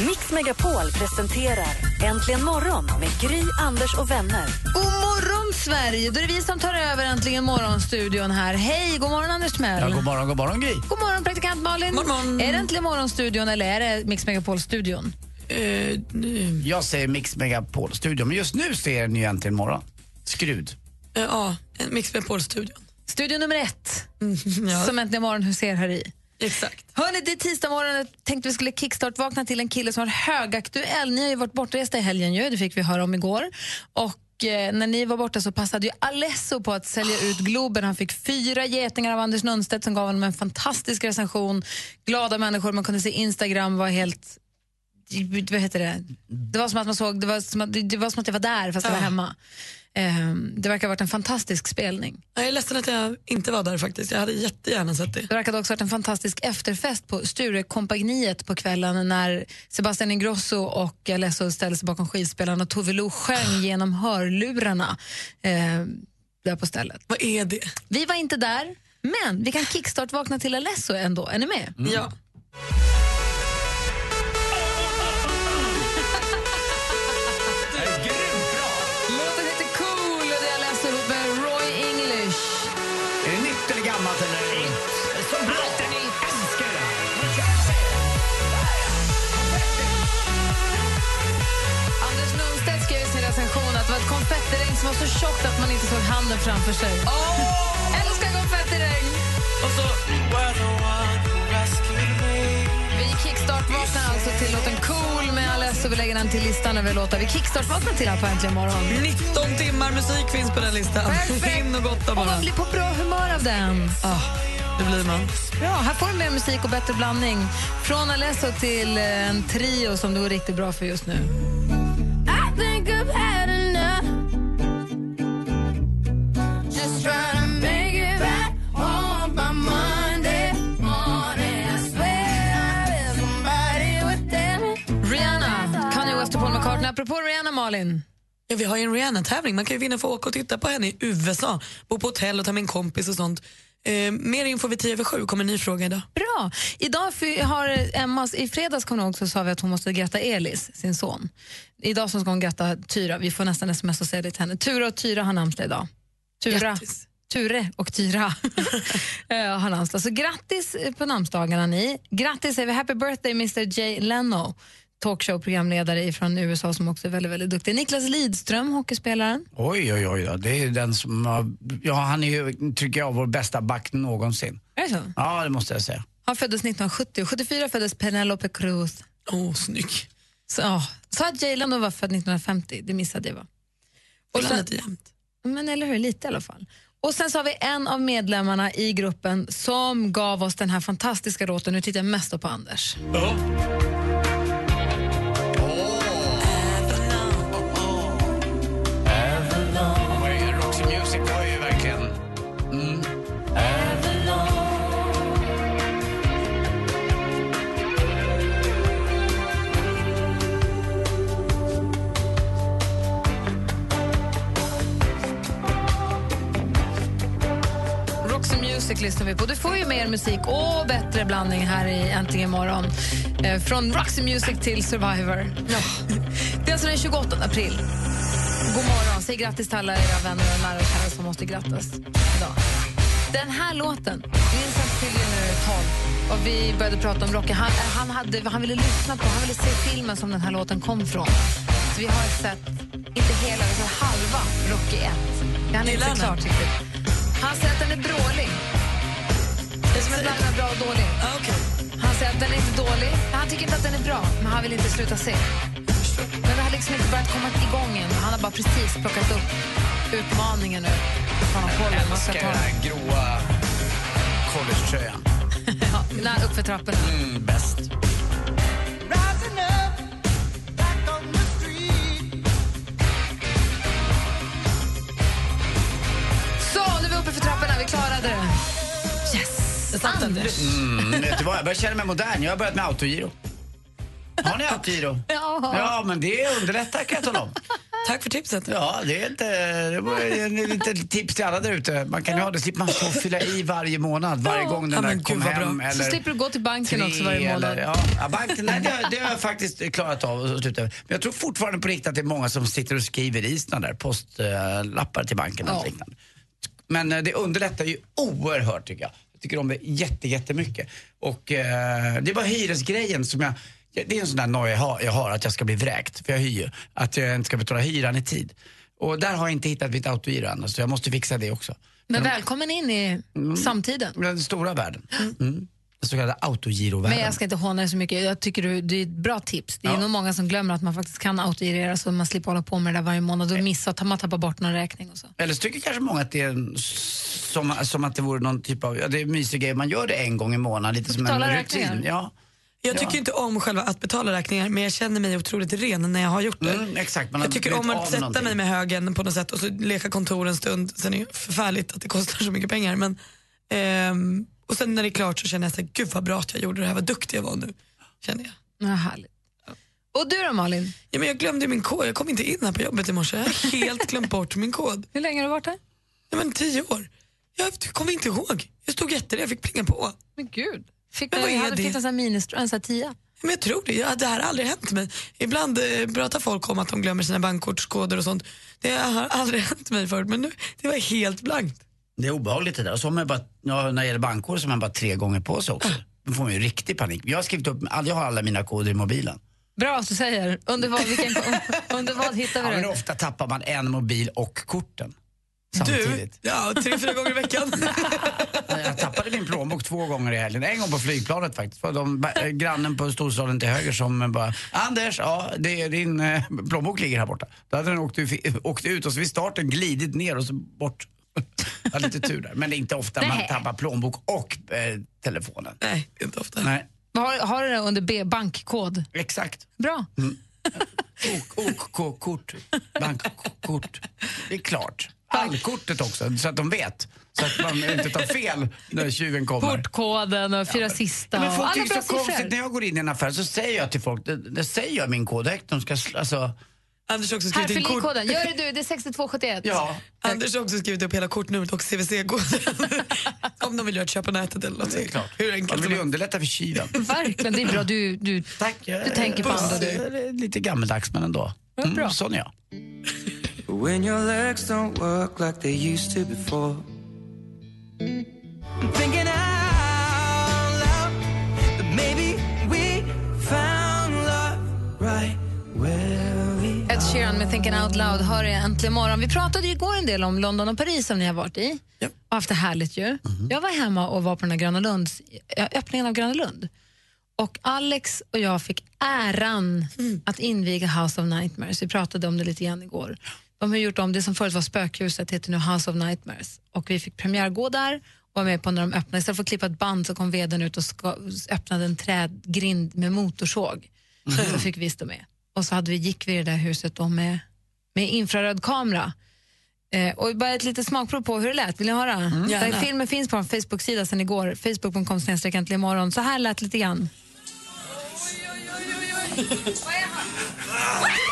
Megapol presenterar Äntligen morgon med Gry, Anders och vänner. God morgon, Sverige! Då är det vi som tar över Äntligen morgonstudion här. Hej, god morgon, Anders Timell. Ja, god morgon, god morgon Gry. God morgon, praktikant Malin. God morgon. Är det Äntligen morgonstudion eller är det Mix Megapol-studion? Eh, nu- Jag säger Mix Megapol-studion, men just nu ser den ju äntligen morgon. Skrud. eh, ja, Mix Megapol-studion. Studio nummer ett, Ja, som Äntligen morgon huserar här i. exakt. Hörni, det är tisdag morgon. Jag tänkte vi skulle kickstart-vakna till en kille som var högaktuell. Ni har ju varit bortresta i helgen ju, det fick vi höra om igår. Och eh, när ni var borta så passade ju Alesso på att sälja ut Globen. Han fick fyra getingar av Anders Nunstedt som gav honom en fantastisk recension. Glada människor, man kunde se Instagram var helt... Vad heter det? Det var som att man såg, det var som att, det var som att jag var där fast jag var hemma. Ehm, det verkar ha varit en fantastisk spelning. Jag är ledsen att jag inte var där faktiskt. Jag hade jättegärna sett det. Det verkade också ha varit en fantastisk efterfest på Sturekompagniet på kvällen när Sebastian Ingrosso och Alesso ställde sig bakom skivspelaren och Tove Lo sjöng genom hörlurarna eh, där på stället. Vad är det? Vi var inte där, men vi kan kickstart-vakna till Alesso ändå. Är ni med? Ja. Så tjockt att man inte såg handen framför sig. Älskar konfettiregn! Och så... Vi kickstart-vaknar alltså till låten Cool med Alesso. Vi lägger den till listan över låtar vi kickstart-vaknar till här på Äntligen morgon. 19 timmar musik finns på den listan. Perfekt. Och gotta Och man blir på bra humör av den. Ah, det blir man. Bra, här får du mer musik och bättre blandning. Från Alesso till eh, en trio som det går riktigt bra för just nu. Apropå Rihanna, Malin. Ja, vi har ju en Rihanna-tävling. Man kan ju vinna för att åka och titta på henne i USA. Bo på hotell och ta med en kompis och sånt. Eh, mer info vid 10 över 7 kommer en ny fråga idag. Bra. Idag har Emmas, I fredags kom också sa vi att hon måste gratta Elis, sin son. Idag ska hon gratta Tyra. Vi får nästan sms och säga det till henne. Tura och Tyra har namnsdag idag. Tura. Grattis. Ture och Tyra eh, har namnsdag. Så grattis på namnsdagarna ni. Grattis säger vi. Happy birthday Mr Jay Leno, talkshow-programledare från USA som också är väldigt, väldigt duktig. Niklas Lidström, hockeyspelaren. Oj, oj, oj. Då. Det är den som har, ja, han är ju, tycker jag, vår bästa back någonsin. Är det så? Ja, det måste jag säga. Han föddes 1970 och 74 föddes Penelope Cruz. Åh, oh, snygg. Så, ja. Sa att Jay Leno var född 1950, det missade jag va? Och sen- lite jämnt. Men eller hur, lite i alla fall. Och sen så har vi en av medlemmarna i gruppen som gav oss den här fantastiska låten. Nu tittar jag mest på Anders. Oj, musik och bättre blandning här i Äntligen morgon. Eh, från Roxy Music till Survivor. Ja. Det är alltså den 28 april. God morgon. Säg grattis till alla era vänner och nära och kära som måste grattas idag. Den här låten, Vincent fyller nu 12 och vi började prata om Rocky. Han, han, hade, han ville lyssna på, han ville se filmen som den här låten kom från. Så vi har sett, inte hela, sett halva Rocky 1. Det han är inte han klart riktigt. Han säger att den är brålig som är blandad bra och dålig. Okay. Han säger att den är inte dålig, han tycker inte att den är bra, men han vill inte sluta se. Men det har liksom inte börjat komma igång än. Han har bara precis plockat upp utmaningen nu. Jag älskar den här gråa collegetröjan. ja, uppför trapporna. Mm, bäst. Så, nu är vi uppe för trapporna. Vi klarade det satt den. Mm, vet du vad, jag börjar känna mig modern. Jag har börjat med autogiro. Har ni autogiro? Ja. Ja, men det underlättar kan jag tala om. Tack för tipset. Ja, det är inte... Det ett litet tips till alla där ute. Man kan ju ha det, slipper man och fylla i varje månad, varje gång den Ja, där kom hem. Eller Så slipper du gå till banken också varje månad. Eller, ja, ja, banken, nej, det, det har jag faktiskt klarat av. Men jag tror fortfarande på riktigt att det är många som sitter och skriver i såna där postlappar till banken och Ja. liknande. Men eh, det underlättar ju oerhört tycker jag. Tycker om det jätte, jättemycket. Och eh, det var hyresgrejen som jag det är en sån där noja jag har, jag har, att jag ska bli vräkt, för jag hyr. Att jag inte ska betala hyran i tid. Och där har jag inte hittat mitt autogiro än, så jag måste fixa det också. Men välkommen in i samtiden. Den stora världen. Mm. Den så kallade autogirovärlden. Men jag ska inte håna dig så mycket. Jag tycker du, det är ett bra tips. Det är Ja. nog många som glömmer att man faktiskt kan autogirera så man slipper hålla på med det där varje månad och missa att man tappar bort någon räkning och så. Eller så tycker kanske många att det är som, som att det vore någon typ av, ja det är en mysig grej, man gör det en gång i månaden, lite som en Betala rutin. räkningar. Ja. Jag tycker Ja. inte om själva att betala räkningar men jag känner mig otroligt ren när jag har gjort det. Mm, exakt, jag tycker om att sätta någonting. mig med högen på något sätt och så leka kontor en stund. Sen är det förfärligt att det kostar så mycket pengar. Men, ehm, och sen när det är klart så känner jag så här, gud vad bra att jag gjorde det här, vad duktig jag var nu. Känner jag. Ja, härligt. Och du då Malin? Ja, men jag glömde min kod, jag kom inte in här på jobbet i morse. Jag har helt glömt bort min kod. Hur länge har du varit där? Ja, men tio år. Jag kommer inte ihåg. Jag stod jätterädd, jag fick plinga på. Men gud. Fick Men du, vad är hade det? fick en sån här ministr, en sån här tia? Men jag tror det. Ja, det här har aldrig hänt mig. Ibland eh, pratar folk om att de glömmer sina bankkortskoder och sånt. Det har aldrig hänt mig förut, men nu, det var helt blankt. Det är obehagligt det där. Och så har man bara, ja, när det gäller bankkod så har man bara tre gånger på sig också. Då får man ju riktig panik. Jag har skrivit upp, jag har alla mina koder i mobilen. Bra att du säger. Under vad, vilken, under vad hittar Ja, vi men det? ofta tappar man en mobil och korten. Du, Samtidigt. ja, tre, fyra gånger i veckan. Jag tappade min plånbok två gånger i helgen. En gång på flygplanet faktiskt. För de, eh, grannen på storstaden till höger som bara Anders, ja, det är din eh, plånbok ligger här borta. Då hade den åkt, åkt ut och så vid starten glidit ner och så bort. Hade lite tur där. Men det är inte ofta man Nej. tappar plånbok och eh, telefonen. Nej, inte ofta. Nej, Har, har du det under B, bankkod? exakt. Bra. OK-kort, bankkort. Det är klart. Allkortet också, så att de vet. Så att man inte tar fel när tjuven kommer. Portkoden och fyra sista. Ja, men och folk alla tycker bra så konstigt när jag går in i en affär så säger jag till folk, det, det säger jag min kod högt. De ska, alltså, Anders har också Här, skrivit in fyll i kort. koden. Gör det du, det är 6271. ja. Anders har också skrivit upp hela kortnumret och CVC-koden. Om de vill göra ett köp på nätet eller något. Det är klart. Hur Man enkelt vill som ju underlätta för tjuven. Verkligen, det är bra. Du, du, Tack. du tänker på andra du. Lite gammeldags men ändå. Ja, bra. Mm, sån är jag. When your legs don't work like they used to before. Thinking out Sheeran med Thinking Out Loud hör jag äntligen morgon. Vi pratade ju igår en del om London och Paris som ni har varit i. Ja. Haft det härligt ju. Jag var hemma och var på den här Gröna Lunds, öppningen av Gröna Lund. Och Alex och jag fick äran att inviga House of Nightmares. Vi pratade om det lite grann igår. De har gjort om det som förut var Spökhuset, heter nu House of Nightmares. Och vi fick premiärgå där och var med på när de öppnade. Istället för att klippa ett band så kom veden ut och ska, öppnade en trädgrind med motorsåg. Så fick vi stå med. Och så hade vi, gick vi i det där huset då med, med infraröd kamera. Eh, och bara ett litet smakprov på hur det lät. Vill ni höra? Där Gärna. filmen finns på vår Facebook-sida sen igår. Facebook.com snedstreck äntligen imorgon. Så här lät lite grann. Ja, jag ska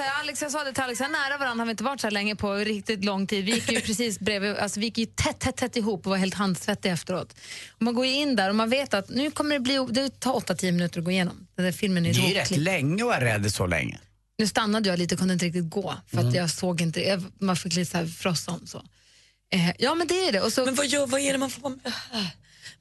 säga Alex, jag sa det till Alex, nära varandra har vi inte varit så här länge på riktigt lång tid. Vi gick ju precis bredvid, alltså vi gick ju tätt, tätt, tätt ihop och var helt handsvettiga efteråt. Och man går ju in där och man vet att nu kommer det bli, det tar 8-10 minuter att gå igenom. Den där filmen är Det är ju rätt länge att vara rädd så länge. Nu stannade jag lite och kunde inte riktigt gå för att jag såg inte, jag, man fick lite så här frosson så. Eh, ja men det är det. Och så, Men vad, gör, vad är det man får... Äh,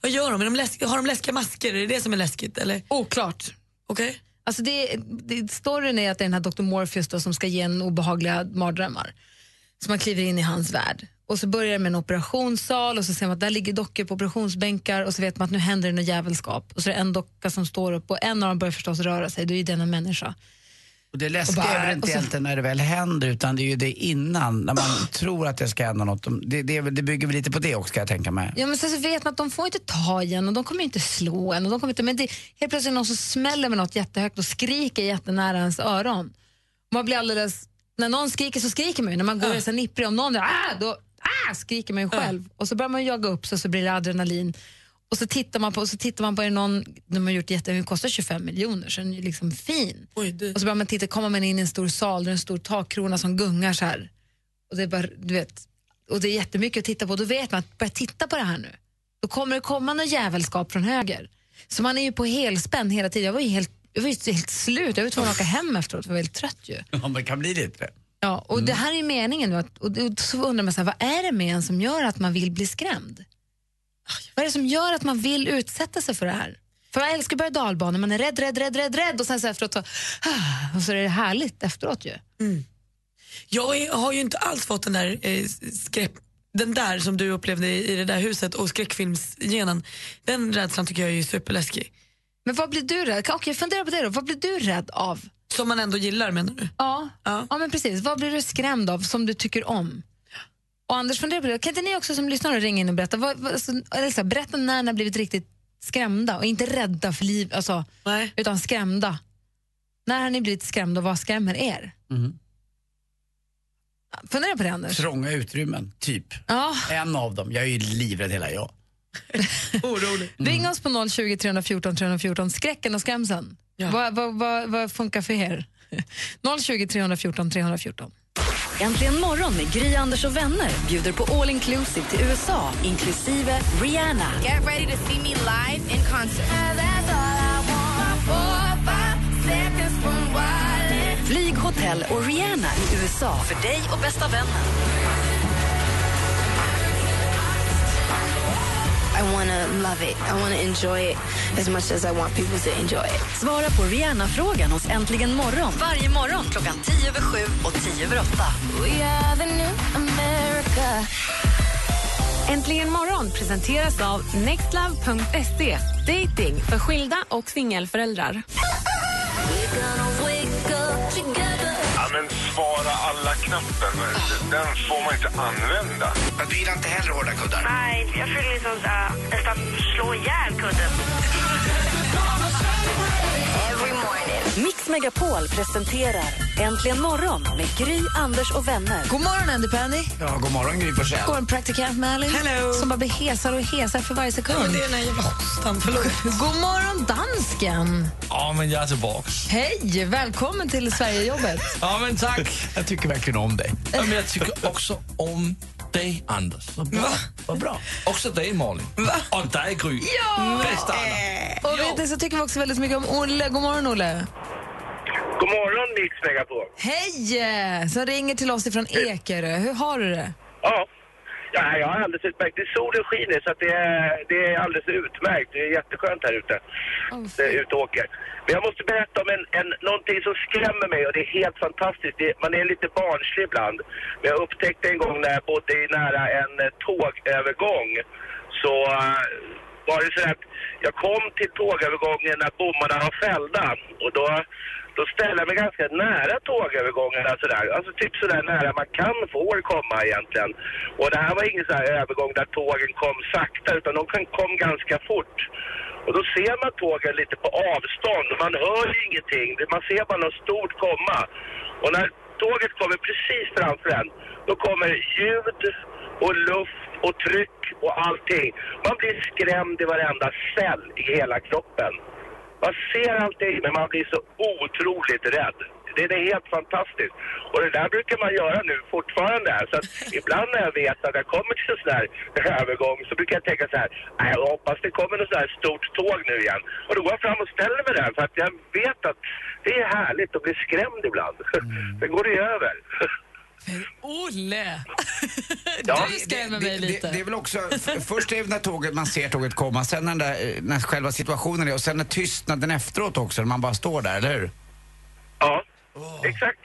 Vad gör de? De läsk, har de läskiga masker? Är det det som är läskigt? Eller? oklart. Okej? Alltså det, det, storyn är att det är den här Dr. Morpheus då, som ska ge en obehagliga mardrömmar. Så man kliver in i hans värld. Och så börjar det med en operationssal och så ser man att där ligger dockor på operationsbänkar och så vet man att nu händer det något jävelskap. Och så är det en docka som står upp och en av dem börjar förstås röra sig, då är det en människa. Och det läskiga är väl inte egentligen när det väl händer utan det är ju det innan, när man tror att det ska hända något. Det, det, det bygger väl lite på det också kan jag tänka mig. Ja, men sen så vet man att de får inte ta igen och de kommer inte slå en. Och de kommer inte, men det, helt plötsligt är någon som smäller med något jättehögt och skriker jättenära ens öron. Man blir alldeles, när någon skriker så skriker man ju. När man går och är så nipprig, om någon ah, då ah, skriker man ju själv. Och så börjar man jaga upp sig och så blir det adrenalin. Och så tittar man på, och så tittar man på är någon, de har gjort jätte, den kostar 25 miljoner så den är liksom fin. Oj, det... Och så börjar man titta, kommer man in i en stor sal där en stor takkrona som gungar så här. Och det är bara, du vet, och det är jättemycket att titta på. Då vet man att börja titta på det här nu. Då kommer det komma något jävelskap från höger. Så man är ju på helspänn hela tiden. Jag var ju helt, jag var ju helt slut. Jag var tvungen att åka hem efteråt. Jag var väldigt trött ju. Ja, men det kan bli lite. Ja, och det här är meningen nu. Att, och då- så undrar man så här, vad är det med en som gör att man vill bli skrämd? Vad är det som gör att man vill utsätta sig för det här? För man älskar berg dalbanor, man är rädd, rädd, rädd, rädd, rädd och sen så efteråt så, och så är det härligt efteråt ju. Jag är, har ju inte alls fått den där eh, skräck, den där som du upplevde i, det där huset och skräckfilmsgenen. Den rädslan tycker jag är superläskig. Men vad blir du rädd? Okej, fundera på det då. Vad blir du rädd av? Som man ändå gillar menar du? Ja, Ja. ja. men precis. Vad blir du skrämd av som du tycker om? Och Anders, fundera på det. Kan inte ni också som lyssnar och ringa in och berätta? Vad, vad, alltså, så här, berätta när ni har blivit riktigt skrämda och inte rädda för liv, alltså, Nej. utan skrämda. När har ni blivit skrämda och vad skrämmer er? Mhm. Fundera på det, Anders. Trånga utrymmen, typ. Ja, En av dem. Jag är ju livrädd hela jag. Orolig. Ring oss på 020 314 314. Skräcken och skrämseln. Ja. Vad, vad, vad, vad funkar för er? 020 314 314. Äntligen morgon med Gry, Anders och vänner bjuder på all inclusive till USA inklusive Rihanna. Get ready to see me live in concert. Flyg, hotell och Rihanna i USA för dig och bästa vännen. I wanna love it. I wanna enjoy it as much as I want people to enjoy it. Svara på Rihanna-frågan hos Äntligen morgon varje morgon klockan 10 över 7 och 10 över 8. We are the new America. Äntligen morgon presenteras av nextlove.se. Dating för skilda och singelföräldrar. Ja, men svara alla-knappen, den får man inte använda. Du gillar inte heller hårda kuddar? Nej, jag försöker liksom uh, nästan slå ihjäl kudden. Every morning. Mix Megapol presenterar Äntligen morgon med Gry, Anders och vänner. God morgon, Andy Pandy. Ja, god morgon Gry Forssell. God morgon, praktikant Malin. Hello. Som bara blir hesare och hesare för varje sekund. Men det är den här jävla hostan, förlåt. God morgon, dansken. Ja, men jag är tillbaka. Hej, välkommen till Sverigejobbet. Ja, men tack. Jag tycker verkligen om dig. Ja, men jag tycker också om dig, Anders. Vad bra. Vad bra. Också dig, Malin. Och dig, Gry. Ja! Bästa Anna. Och vet ni, så tycker vi också väldigt mycket om Olle. God morgon, Olle. God morgon, Mix Megapol. Hej! Som ringer till oss ifrån Ekerö. Hur har du det? Ja. ja, jag har alldeles utmärkt. Det är solen skiner så att det, är, det är alldeles utmärkt. Det är jätteskönt här ute. Oh, ute och åker. Men jag måste berätta om en, en, någonting som skrämmer mig och det är helt fantastiskt. Det, man är lite barnslig ibland. Men jag upptäckte en gång när jag bodde nära en eh, tågövergång så eh, var det så att jag kom till tågövergången när bommarna var fällda och då, då ställde jag mig ganska nära tågövergångarna sådär. Alltså, alltså typ sådär nära man kan får komma egentligen. Och det här var ingen sån här övergång där tågen kom sakta utan de kom ganska fort. Och då ser man tågen lite på avstånd man hör ju ingenting. Man ser bara något stort komma. Och när tåget kommer precis framför en, då kommer ljud och luft och tryck och allting. Man blir skrämd i varenda cell i hela kroppen. Man ser allting men man blir så otroligt rädd. Det är helt fantastiskt. Och det där brukar man göra nu fortfarande. Så att ibland när jag vet att jag kommer till en sån här övergång så brukar jag tänka så här. "Nej, Jag hoppas det kommer något sånt här stort tåg nu igen. Och då går jag fram och ställer mig där för att jag vet att det är härligt att bli skrämd ibland. Sen går det över. Olle! Ja. Du skrämmer mig det, lite. Det, det är väl också, först är det när tåget, man ser tåget komma, sen när, där, när själva situationen är och sen när tystnaden efteråt också, när man bara står där, eller hur? Ja, exakt.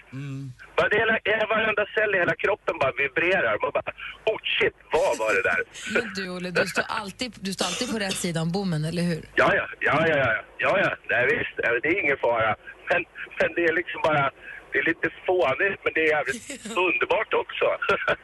Bara det hela, hela, varenda cell i hela kroppen bara vibrerar. Man bara, oh shit, vad var det där? Men du, Olle, du står, alltid, du står alltid på rätt sida om bommen, eller hur? Ja, ja, ja, ja, ja, ja, ja, nej visst, det är ingen fara. Men, men det är liksom bara, det är lite fånigt men det är jävligt underbart också.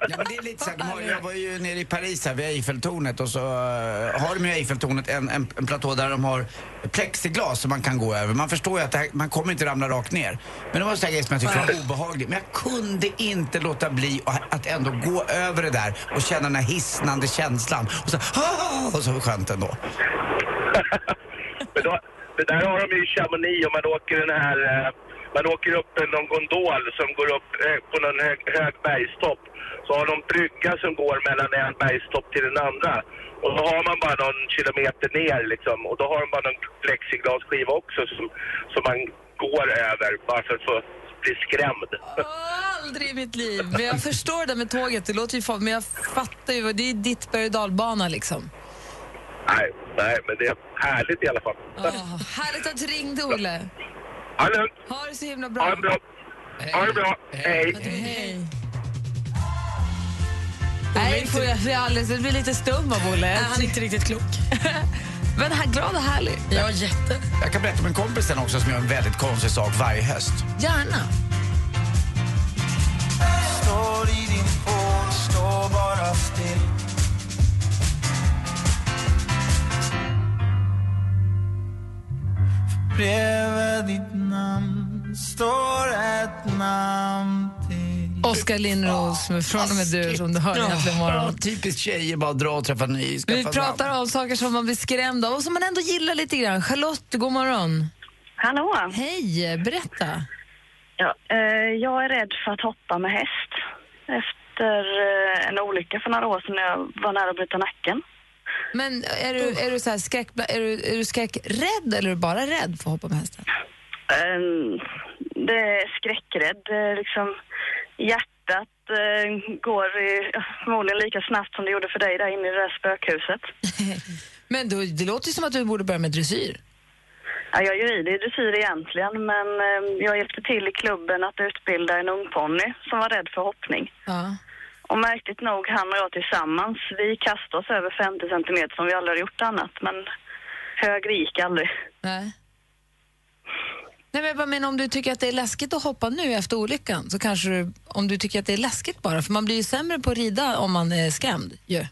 Ja, men det är lite så här, de har, jag var ju nere i Paris här vid Eiffeltornet och så eh, har de ju i Eiffeltornet en, en, en platå där de har plexiglas som man kan gå över. Man förstår ju att det här, man kommer inte ramla rakt ner. Men det var en sån grej som jag tyckte var obehaglig. Men jag kunde inte låta bli att- ändå gå över det där och känna den här hisnande känslan. Och så, "Ah!" och så skönt ändå. Men då, det där har de ju i Chamonix och man åker den här, eh, man åker upp en någon gondol som går upp eh, på någon hög, hög bergstopp. Så har de brygga som går mellan en bergstopp till den andra. Och då har man bara någon kilometer ner liksom. Och då har de bara någon plexiglasskiva också som, som man går över bara för att få bli skrämd. Aldrig i mitt liv. Men jag förstår det med tåget, det låter ju farligt, men jag fattar ju, vad- det är ditt berg och dalbana liksom. Nej, nej, men det är härligt i alla fall. Åh, härligt att du ringde, Olle. Ha det lugnt. Ha det så himla bra. Ha det bra. Ha det bra. Hej. Hej. Nej, får jag, jag, alldeles, blir lite stum av Olle. Han är inte riktigt klok. Men han, glad och härlig. Ja, jätte. Jag kan berätta om en kompis sen också som gör en väldigt konstig sak varje höst. Gärna. Står i din pool, står bara still Bredvid ditt står ett namn till Oskar Lindros, med från och med du som du hör egentligen imorgon. Typiskt tjejer, bara dra och träffa ny. skaffa Vi namn. pratar om saker som man blir skrämd av och som man ändå gillar lite grann. Charlotte, god morgon. Hallå. Hej, berätta. Ja, eh, jag är rädd för att hoppa med häst. Efter eh, en olycka för några år sedan när jag var nära att bryta nacken. Men är du, är du, så här skräck, är du, är du skräckrädd eller är du bara rädd för att hoppa med hästen? Eh, det är skräckrädd. Liksom, hjärtat eh, går förmodligen lika snabbt som det gjorde för dig där inne i det där spökhuset. Men då, det låter ju som att du borde börja med dressyr. Ja, jag är ju i dressyr egentligen, men eh, jag hjälpte till i klubben att utbilda en ungponny som var rädd för hoppning. Ja. Och märkligt nog, han och jag tillsammans, vi kastade oss över 50 centimeter som vi aldrig har gjort annat, men högre gick aldrig. Nej. Nej, men jag bara menar, om du tycker att det är läskigt att hoppa nu efter olyckan så kanske du, om du tycker att det är läskigt bara, för man blir ju sämre på att rida om man är skrämd ju.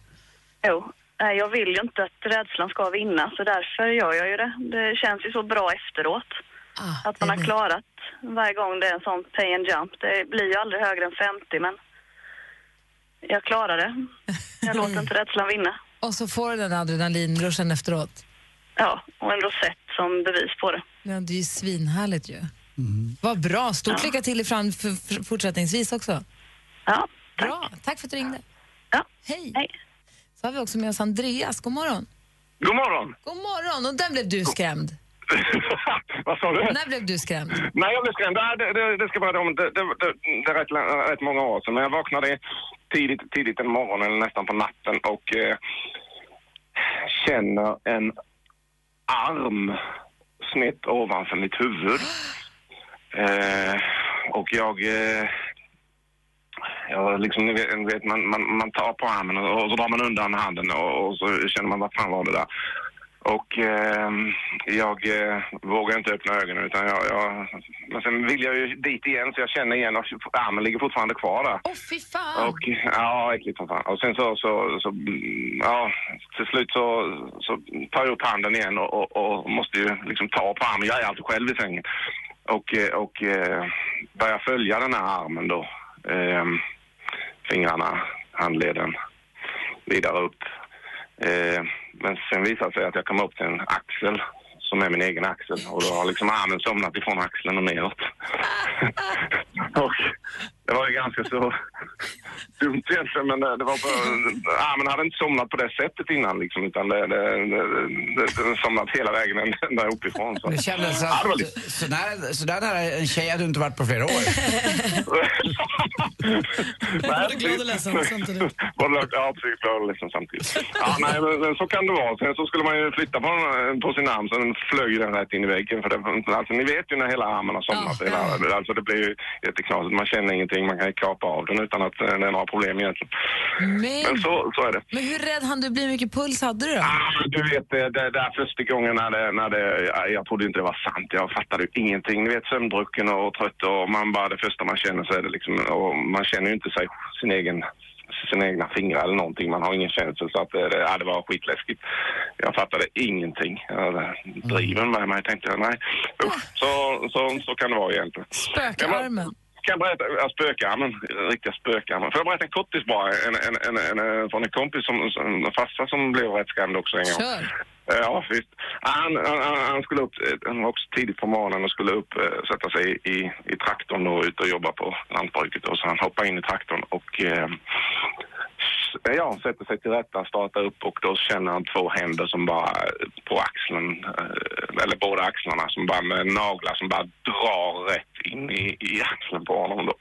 Jo, nej, jag vill ju inte att rädslan ska vinna, så därför gör jag ju det. Det känns ju så bra efteråt. att man har klarat varje gång det är en sån pay and jump. Det blir ju aldrig högre än 50, men jag klarar det. Jag låter inte rädslan vinna. Och så får du den adrenalinruschen efteråt. Ja, och en rosett som bevis på det. Ja, det är ju svinhärligt ju. Vad bra. Stort lycka till i fram, för, för, fortsättningsvis också. Ja, tack. Bra. Tack för att du ringde. Ja. Hej. Så har vi också med oss Andreas. God morgon. God morgon! God morgon. Och där blev du skrämd. Vad sa du? När blev du skrämd? Nej, jag blev skrämd. Det, det, det, det ska vara om, det, det, det, det är rätt, rätt många år sedan. Men jag vaknade tidigt, tidigt en morgon, eller nästan på natten, och eh, känner en arm snett ovanför mitt huvud. Eh, och jag... Eh, jag liksom, ni vet, man, man, man tar på armen och, och så drar man undan handen och, och så känner man vad fan var det där. Och eh, jag eh, vågar inte öppna ögonen utan jag, jag... Men sen vill jag ju dit igen så jag känner igen och armen ligger fortfarande kvar där. Åh, fy fan! Och, ja, äckligt som fan. Och sen så, så, så ja, till slut så, så tar jag upp handen igen och, och, och måste ju liksom ta på armen. Jag är alltid själv i sängen. Och, eh, och eh, börjar följa den här armen då. Eh, fingrarna, handleden, vidare upp. Eh, men sen visar det sig att jag kommer upp till en axel som är min egen axel och då har liksom armen somnat ifrån axeln och neråt. och det var ju ganska så dumt egentligen men det, det var bara, armen hade inte somnat på det sättet innan liksom utan det, det, det, somnat hela vägen ända uppifrån. Så. Det kändes Ja, att lite- så där, så där nära en tjej hade du inte varit på flera år. Både glad och ledsen samtidigt. Ja, precis. Glad och ledsen samtidigt. Ja, nej, men, men så kan det vara. Sen så skulle man ju flytta på, på sin arm, så den flög den rätt in i väggen. För det, alltså, ni vet ju när hela armen har somnat. Hela, alltså, det blir ju jätteknasigt. Man känner ingenting, man kan kapa av den utan att eh, den har problem egentligen. Men, Men så, så är det. men hur rädd hann du bli? Mycket puls hade du då? Ah, Du vet, det, det där första gången när det, när det, ja, jag trodde inte det var sant. Jag fattade ju ingenting. Ni vet, sömndrucken och trött och man bara, det första man känner så är det liksom, och man känner ju inte sig, sin egen sina egna fingrar eller någonting. Man har ingen känsel så att det, det, ja, det var skitläskigt. Jag fattade ingenting. Jag, driven med mig tänkte jag, nej. Usch, så, så, så kan det vara egentligen. Spökarmen. Kan jag berätta, ja, spökarmen, riktiga spökarmen. Får jag berätta en kortis bara? En, en, en, en, från en kompis som, en farsa som blev rätt skrämd också en gång. Kör. Eh, Ja, visst. Han, han, han- skulle upp, eh, han var också tidigt på morgonen och skulle upp, eh, sätta sig i, i traktorn och ut och jobba på lantbruket. Och så han hoppar in i traktorn och eh, ja, sätter sig till rätta, startar upp och då känner han två händer som bara eh, på axeln, eh, eller båda axlarna som bara med naglar som bara drar rätt in i, i axeln på honom då.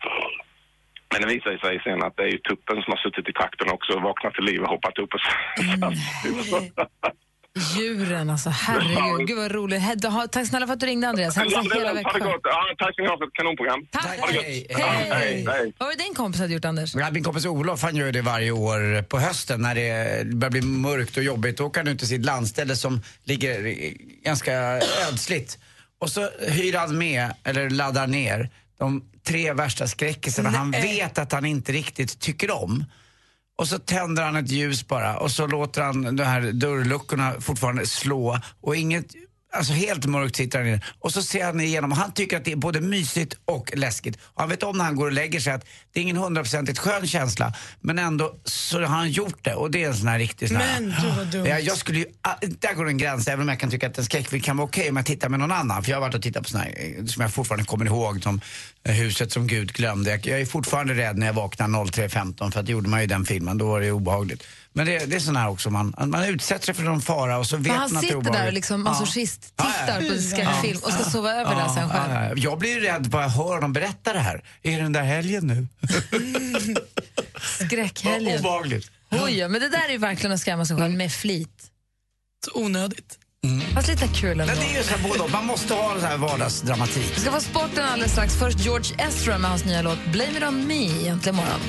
Men det visar sig sen att det är ju tuppen som har suttit i trakten också och vaknat till liv och hoppat upp och Djuren alltså, herregud. Gud vad roligt. He- Tack snälla för att du ringde Andreas. Hälsa hela Växjö. Ja, tack ska ni ha för ett kanonprogram. Tack. Ha det gott. Hej. Ja, hej. hej. Vad var det din kompis hade gjort Anders? Ja, min kompis Olof han gör det varje år på hösten när det börjar bli mörkt och jobbigt. Då åker han ut till sitt landställe som ligger ganska ödsligt. Och så hyr han med, eller laddar ner, de tre värsta skräckisarna han vet att han inte riktigt tycker om. Och så tänder han ett ljus bara och så låter han de här dörrluckorna fortfarande slå. Och inget Alltså helt mörkt sitter han inne. Och så ser han igenom. Han tycker att det är både mysigt och läskigt. Och han vet om när han går och lägger sig att det är ingen hundraprocentigt skön känsla. Men ändå så har han gjort det. Och det är en sån här riktig sån här... Men du vad dumt. Ja, jag skulle ju, ah, där går en gräns, även om jag kan tycka att en skräckfilm kan vara okej om jag tittar med någon annan. För jag har varit och tittat på såna här, eh, som jag fortfarande kommer ihåg, som eh, Huset som Gud glömde. Jag, jag är fortfarande rädd när jag vaknar 03.15 för att gjorde man ju den filmen, då var det obehagligt. Men det, det är sån här också, man, man utsätter sig för någon fara och så vet man han att det är sitter obehagligt. där och liksom Ja. masochist Ja, tittar ja. på skräckfilm och ska sova över där sen själv. Ja, ja. Jag blir ju rädd bara jag hör dem berätta det här. Är det den där helgen nu? Skräckhelgen. Obehagligt. Oj, men det där är ju verkligen att skrämma sig själv med flit. Så onödigt. Fast lite kul ändå. Men det är ju så här både. Man måste ha en här vardagsdramatik. Vi ska få sporten alldeles strax. Först George Ezra med hans nya låt Blame it on me egentligen imorgon.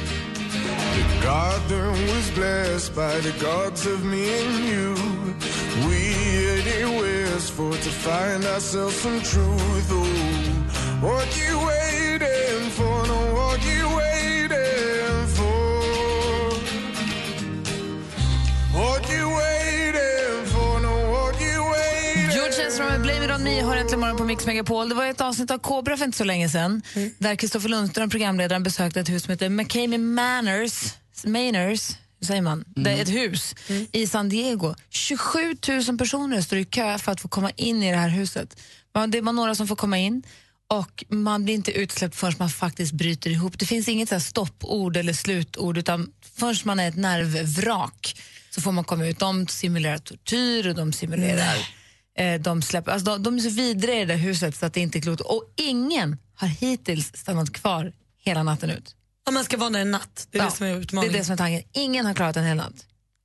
Garden was blessed by the gods of me and you. We anywheres for to find ourselves some truth. Oh, what you waiting for? No, what you waiting for? What you waiting for? No, what you waiting George Ezra med Blame it on me har äntligen morgon på Mix Megapol. Det var ett avsnitt av Kobra för inte så länge sedan där Kristoffer Lundström, programledaren, besökte ett hus som heter McCamey Manors, Manors säger man? Det är ett hus i San Diego. 27 000 personer står i kö för att få komma in i det här huset. Man- Det är bara några som får komma in och man blir inte utsläppt förrän man faktiskt bryter ihop. Det finns inget så stoppord eller slutord utan förrän man är ett nervvrak så får man komma ut. De simulerar tortyr och de simulerar Eh, de, släpper, alltså de, de är så vidriga i det där huset så att det inte är klokt. Och ingen har hittills stannat kvar hela natten ut. Om man ska vara där en natt, det är det som är Det utmaningen. är det som är tanken. Ingen har klarat en hel natt.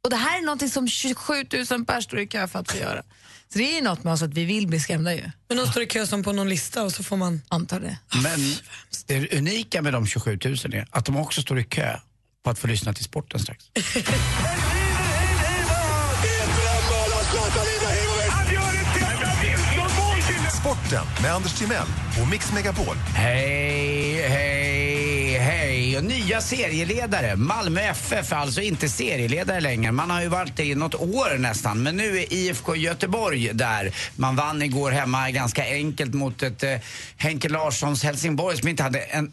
Och det här är något som 27 000 personer står i kö för att få göra. Så det är ju något med oss att vi vill bli skrämda ju. Men de står i kö som på någon lista och så får man... Antar det. Men det unika med de 27 000 är att de också står i kö på att få lyssna till sporten strax. Sporten med Anders Timell och Mix Megapol. Hej, hej, hej. Och nya serieledare. Malmö FF är alltså inte serieledare längre. Man har ju varit det i något år nästan. Men nu är IFK Göteborg där. Man vann igår hemma ganska enkelt mot ett eh, Henke Larssons Helsingborg som inte hade en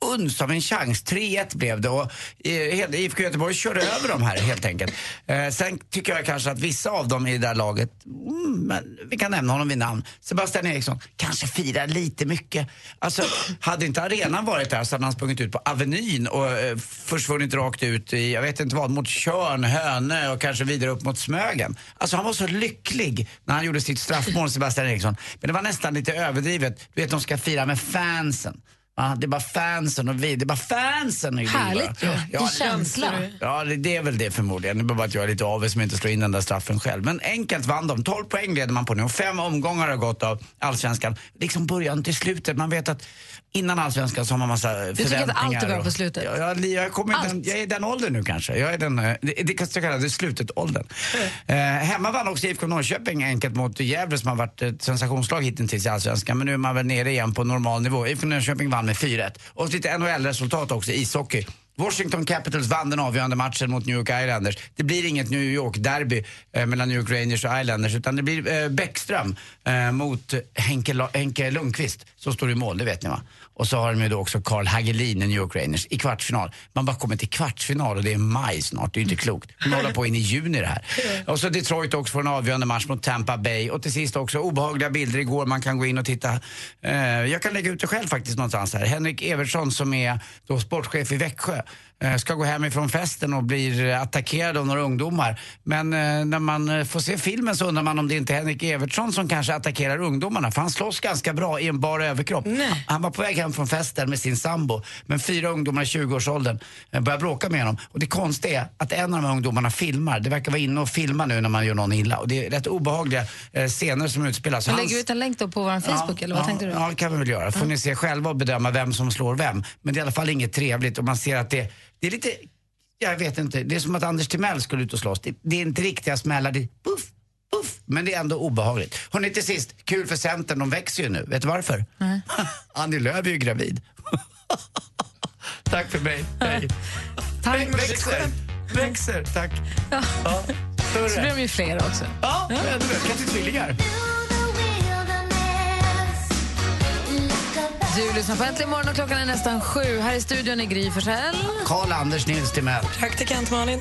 uns av en chans. 3-1 blev det och eh, IFK Göteborg körde över dem här helt enkelt. Eh, sen tycker jag kanske att vissa av dem i det där laget, mm, men vi kan nämna honom vid namn, Sebastian Eriksson, kanske firar lite mycket. Alltså, hade inte arenan varit där så hade han sprungit ut på Avenyn och eh, försvunnit rakt ut i, jag vet inte vad, mot Tjörn, Hönö och kanske vidare upp mot Smögen. Alltså han var så lycklig när han gjorde sitt straffmål, Sebastian Eriksson. Men det var nästan lite överdrivet. Du vet, de ska fira med fansen. Ja, det är bara fansen och vi. Det är bara fansen. Härligt ju. Ja, En känsla. Ja, det, det är väl det förmodligen. Det är bara att jag är lite avis som inte slår in den där straffen själv. Men enkelt vann de. 12 poäng leder man på nu och fem omgångar har gått av allsvenskan. Liksom början till slutet. Man vet att Innan allsvenskan så har man massa tycker att förväntningar. allt är bra på slutet? Ja, jag, jag, kommer Allt? den, jag är i den åldern nu kanske. Jag är den, eh, det, det så kallade slutet-åldern. Eh, hemma vann också IFK Norrköping enkelt mot Gävle som har varit ett sensationslag hittills i allsvenskan. Men nu är man väl nere igen på normal nivå. IFK Norrköping vann med 4-1. Och lite NHL-resultat också, ishockey. Washington Capitals vann den avgörande matchen mot New York Islanders. Det blir inget New York-derby eh, mellan New York Rangers och Islanders utan det blir eh, Bäckström eh, mot Henke, La- Henke Lundqvist som står i mål, det vet ni va? Och så har de ju då också Carl Hagelin i New York Rangers i kvartsfinal. Man bara kommer till kvartsfinal och det är maj snart, det är ju inte klokt. De håller på in i juni det här. Och så Detroit också får en avgörande match mot Tampa Bay. Och till sist också obehagliga bilder igår, man kan gå in och titta. Eh, jag kan lägga ut det själv faktiskt någonstans här. Henrik Evertsson som är då sportchef i Växjö ska gå hem ifrån festen och blir eh, attackerad av några ungdomar. Men eh, när man eh, får se filmen så undrar man om det inte är Henrik Evertsson som kanske attackerar ungdomarna. För han slåss ganska bra i en bar överkropp. Han var på väg hem från festen med sin sambo. Men fyra ungdomar i 20-årsåldern eh, börjar bråka med honom. Och det konstiga är att en av de här ungdomarna filmar. Det verkar vara inne och filma nu när man gör någon illa. Och det är rätt obehagliga eh, scener som utspelas. Hans- lägger vi ut en länk då på vår Facebook, eller vad ja, tänkte du? Ja, det kan vi väl göra. får ni se själva och bedöma vem som slår vem. Men det är i alla fall inget trevligt och man ser att det, det är lite, jag vet inte, det är som att Anders Timell skulle ut och slåss. Det, det är inte riktiga smällar, det är puff, puff. Men det är ändå obehagligt. Hörrni till sist, kul för Centern, de växer ju nu. Vet du varför? Annie Lööf är ju gravid. tack för mig, hej. Tack. Vä- Växer, växer, tack. Ja. Större. Så blir de ju fler också. Ja, mer. Kanske tvillingar. Du lyssnar på Äntligen morgon och klockan är nästan sju. Här i studion är Gry Forssell. Karl-Anders Nils Timell. Praktikant Malin.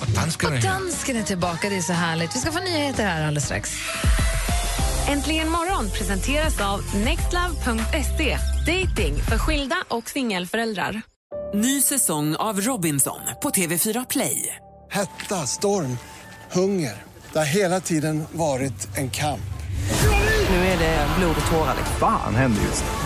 Och dansken Och dansken är tillbaka, det är så härligt. Vi ska få nyheter här alldeles strax. Äntligen morgon presenteras av nextlove.se. Dating för skilda och singelföräldrar. Ny säsong av Robinson på TV4 Play. Hetta, storm, hunger. Det har hela tiden varit en kamp. Nu är det blod och tårar. Fan händer just nu.